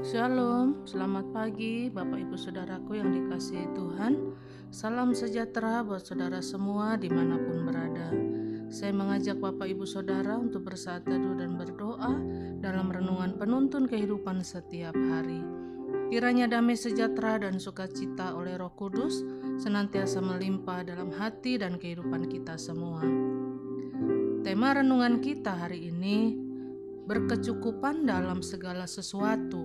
Shalom, selamat pagi Bapak Ibu Saudaraku yang dikasihi Tuhan. Salam sejahtera buat saudara semua di mana pun berada. Saya mengajak Bapak Ibu Saudara untuk bersaat teduh dan berdoa Dalam renungan penuntun kehidupan setiap hari. Kiranya damai sejahtera dan sukacita oleh roh kudus Senantiasa melimpah dalam hati dan kehidupan kita semua. Tema renungan kita hari ini berkecukupan dalam segala sesuatu.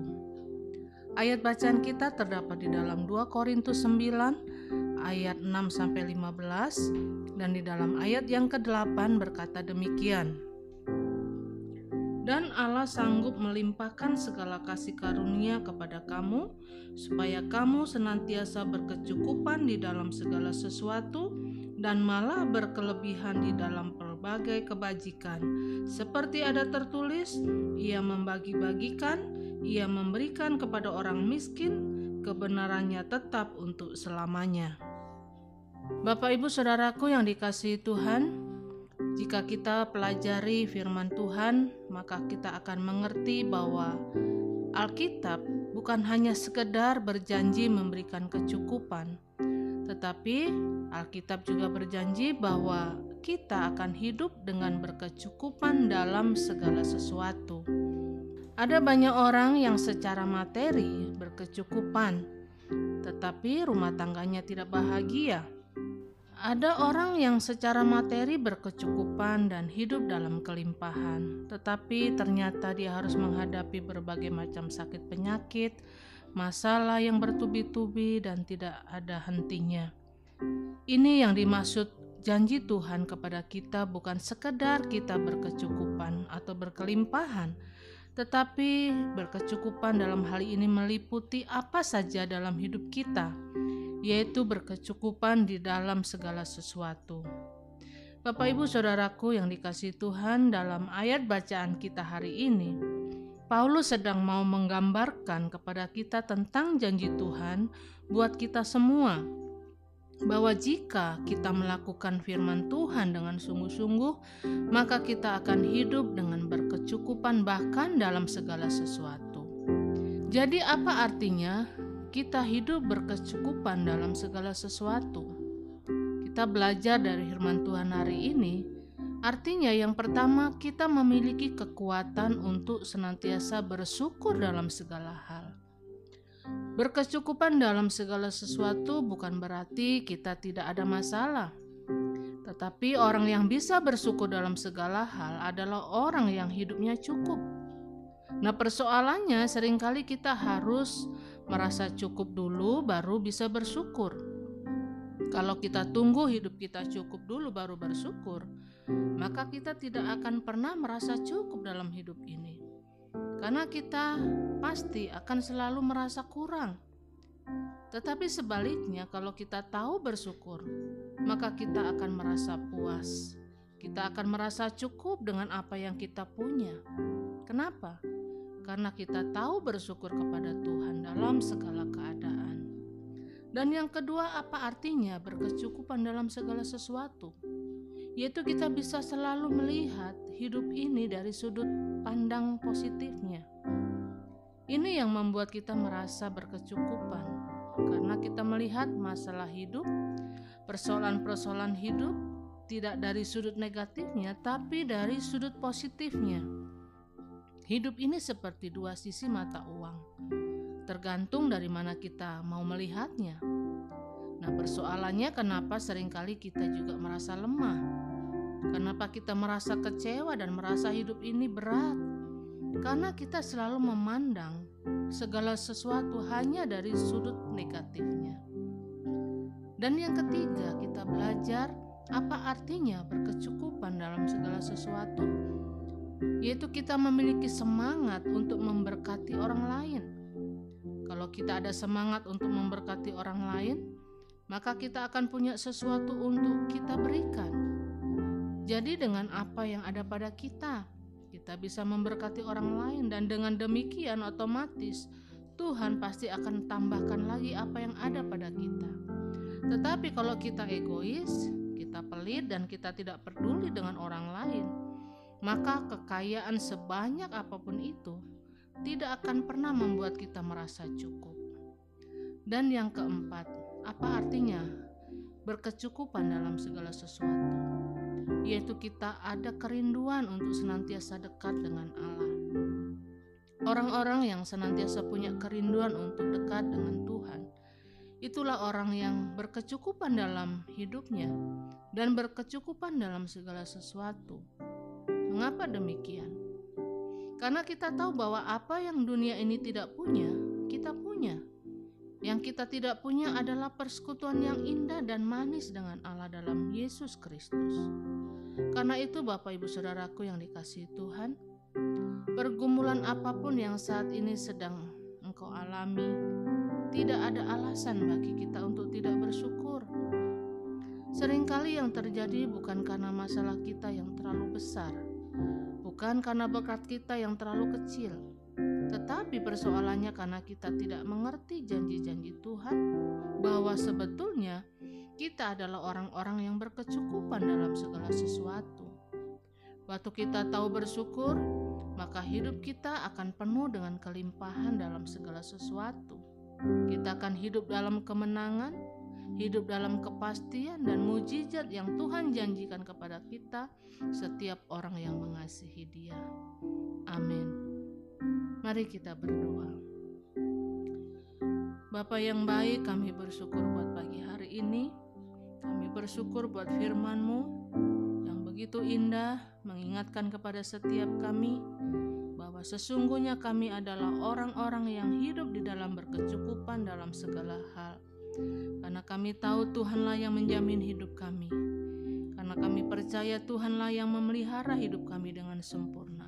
Ayat bacaan kita terdapat di dalam 2 Korintus 9 ayat 6 sampai 15 dan di dalam ayat yang ke-8 berkata demikian. Dan Allah sanggup melimpahkan segala kasih karunia kepada kamu supaya kamu senantiasa berkecukupan di dalam segala sesuatu dan malah berkelebihan di dalam berbagai kebajikan. Seperti ada tertulis, ia membagi-bagikan, ia memberikan kepada orang miskin, kebenarannya tetap untuk selamanya. Bapak, ibu, saudaraku yang dikasihi Tuhan, jika kita pelajari firman Tuhan, maka kita akan mengerti bahwa Alkitab bukan hanya sekedar berjanji memberikan kecukupan, tetapi Alkitab juga berjanji bahwa kita akan hidup dengan berkecukupan dalam segala sesuatu. Ada banyak orang yang secara materi berkecukupan, tetapi rumah tangganya tidak bahagia. Ada orang yang secara materi berkecukupan dan hidup dalam kelimpahan, tetapi ternyata dia harus menghadapi berbagai macam sakit penyakit, masalah yang bertubi-tubi, dan tidak ada hentinya. Ini yang dimaksud Janji Tuhan kepada kita bukan sekedar kita berkecukupan atau berkelimpahan, tetapi berkecukupan dalam hal ini meliputi apa saja dalam hidup kita, yaitu berkecukupan di dalam segala sesuatu. Bapak, ibu, saudaraku yang dikasih Tuhan, dalam ayat bacaan kita hari ini, Paulus sedang mau menggambarkan kepada kita tentang janji Tuhan buat kita semua bahwa jika kita melakukan firman Tuhan dengan sungguh-sungguh, maka kita akan hidup dengan berkecukupan, bahkan dalam segala sesuatu. Jadi, apa artinya kita hidup berkecukupan dalam segala sesuatu? Kita belajar dari firman Tuhan hari ini, artinya yang pertama, kita memiliki kekuatan untuk senantiasa bersyukur dalam segala hal. Berkecukupan dalam segala sesuatu bukan berarti kita tidak ada masalah. Tetapi orang yang bisa bersyukur dalam segala hal adalah orang yang hidupnya cukup. Nah, persoalannya sering kali kita harus merasa cukup dulu baru bisa bersyukur. Kalau kita tunggu hidup kita cukup dulu baru bersyukur, maka kita tidak akan pernah merasa cukup dalam hidup ini karena kita pasti akan selalu merasa kurang. Tetapi sebaliknya, kalau kita tahu bersyukur, maka kita akan merasa puas. Kita akan merasa cukup dengan apa yang kita punya. Kenapa? Karena kita tahu bersyukur kepada Tuhan dalam segala keadaan. Dan yang kedua, apa artinya berkecukupan dalam segala sesuatu? Yaitu kita bisa selalu melihat hidup ini dari sudut pandang positifnya. Ini yang membuat kita merasa berkecukupan karena kita melihat masalah hidup, persoalan-persoalan hidup tidak dari sudut negatifnya tapi dari sudut positifnya. Hidup ini seperti dua sisi mata uang. Tergantung dari mana kita mau melihatnya. Nah, persoalannya kenapa sering kali kita juga merasa lemah Kenapa kita merasa kecewa dan merasa hidup ini berat? Karena kita selalu memandang segala sesuatu hanya dari sudut negatifnya. Dan yang ketiga, kita belajar apa artinya berkecukupan dalam segala sesuatu, yaitu kita memiliki semangat untuk memberkati orang lain. Kalau kita ada semangat untuk memberkati orang lain, maka kita akan punya sesuatu untuk kita berikan jadi dengan apa yang ada pada kita, kita bisa memberkati orang lain dan dengan demikian otomatis Tuhan pasti akan tambahkan lagi apa yang ada pada kita. Tetapi kalau kita egois, kita pelit dan kita tidak peduli dengan orang lain, maka kekayaan sebanyak apa pun itu tidak akan pernah membuat kita merasa cukup. Dan yang keempat, apa artinya berkecukupan dalam segala sesuatu? Yaitu kita ada kerinduan untuk senantiasa dekat dengan Allah. Orang-orang yang senantiasa punya kerinduan untuk dekat dengan Tuhan, itulah orang yang berkecukupan dalam hidupnya dan berkecukupan dalam segala sesuatu. Mengapa demikian? Karena kita tahu bahwa apa yang dunia ini tidak punya, kita punya. Yang kita tidak punya adalah persekutuan yang indah dan manis dengan Allah dalam Yesus Kristus. Karena itu, Bapak, Ibu, saudaraku yang dikasihi Tuhan, Pergumulan apa pun yang saat ini sedang engkau alami, tidak ada alasan bagi kita untuk tidak bersyukur. Seringkali yang terjadi bukan karena masalah kita yang terlalu besar, bukan karena berkat kita yang terlalu kecil, tetapi persoalannya karena kita tidak mengerti janji-janji Tuhan bahwa sebetulnya kita adalah orang-orang yang berkecukupan dalam segala sesuatu. Waktu kita tahu bersyukur, maka hidup kita akan penuh dengan kelimpahan dalam segala sesuatu. Kita akan hidup dalam kemenangan, hidup dalam kepastian dan mujizat yang Tuhan janjikan kepada kita setiap orang yang mengasihi Dia. Mari kita berdoa. Bapa yang baik, kami bersyukur buat pagi hari ini. Kami bersyukur buat firman-Mu yang begitu indah mengingatkan kepada setiap kami bahwa sesungguhnya kami adalah orang-orang yang hidup di dalam berkecukupan dalam segala hal. Karena kami tahu Tuhanlah yang menjamin hidup kami. Karena kami percaya Tuhanlah yang memelihara hidup kami dengan sempurna.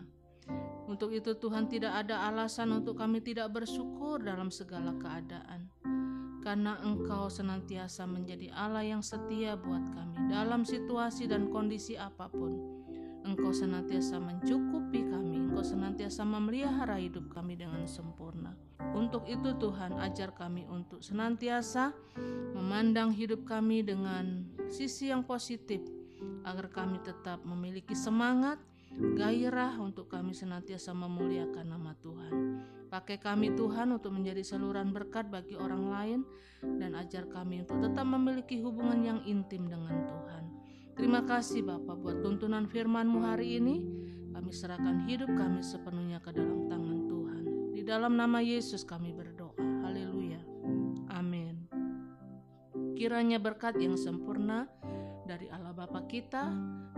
Untuk itu Tuhan tidak ada alasan untuk kami tidak bersyukur dalam segala keadaan. Karena Engkau senantiasa menjadi Allah yang setia buat kami dalam situasi dan kondisi apa pun. Engkau senantiasa mencukupi kami, Engkau senantiasa memelihara hidup kami dengan sempurna. Untuk itu Tuhan ajar kami untuk senantiasa memandang hidup kami dengan sisi yang positif agar kami tetap memiliki semangat, gairah untuk kami senantiasa memuliakan nama Tuhan. Pakai kami Tuhan untuk menjadi saluran berkat bagi orang lain dan ajar kami untuk tetap memiliki hubungan yang intim dengan Tuhan. Terima kasih Bapak buat tuntunan firman-Mu hari ini. Kami serahkan hidup kami sepenuhnya ke dalam tangan Tuhan. Di dalam nama Yesus kami berdoa. Haleluya. Amin. Kiranya berkat yang sempurna dari Allah Bapa kita,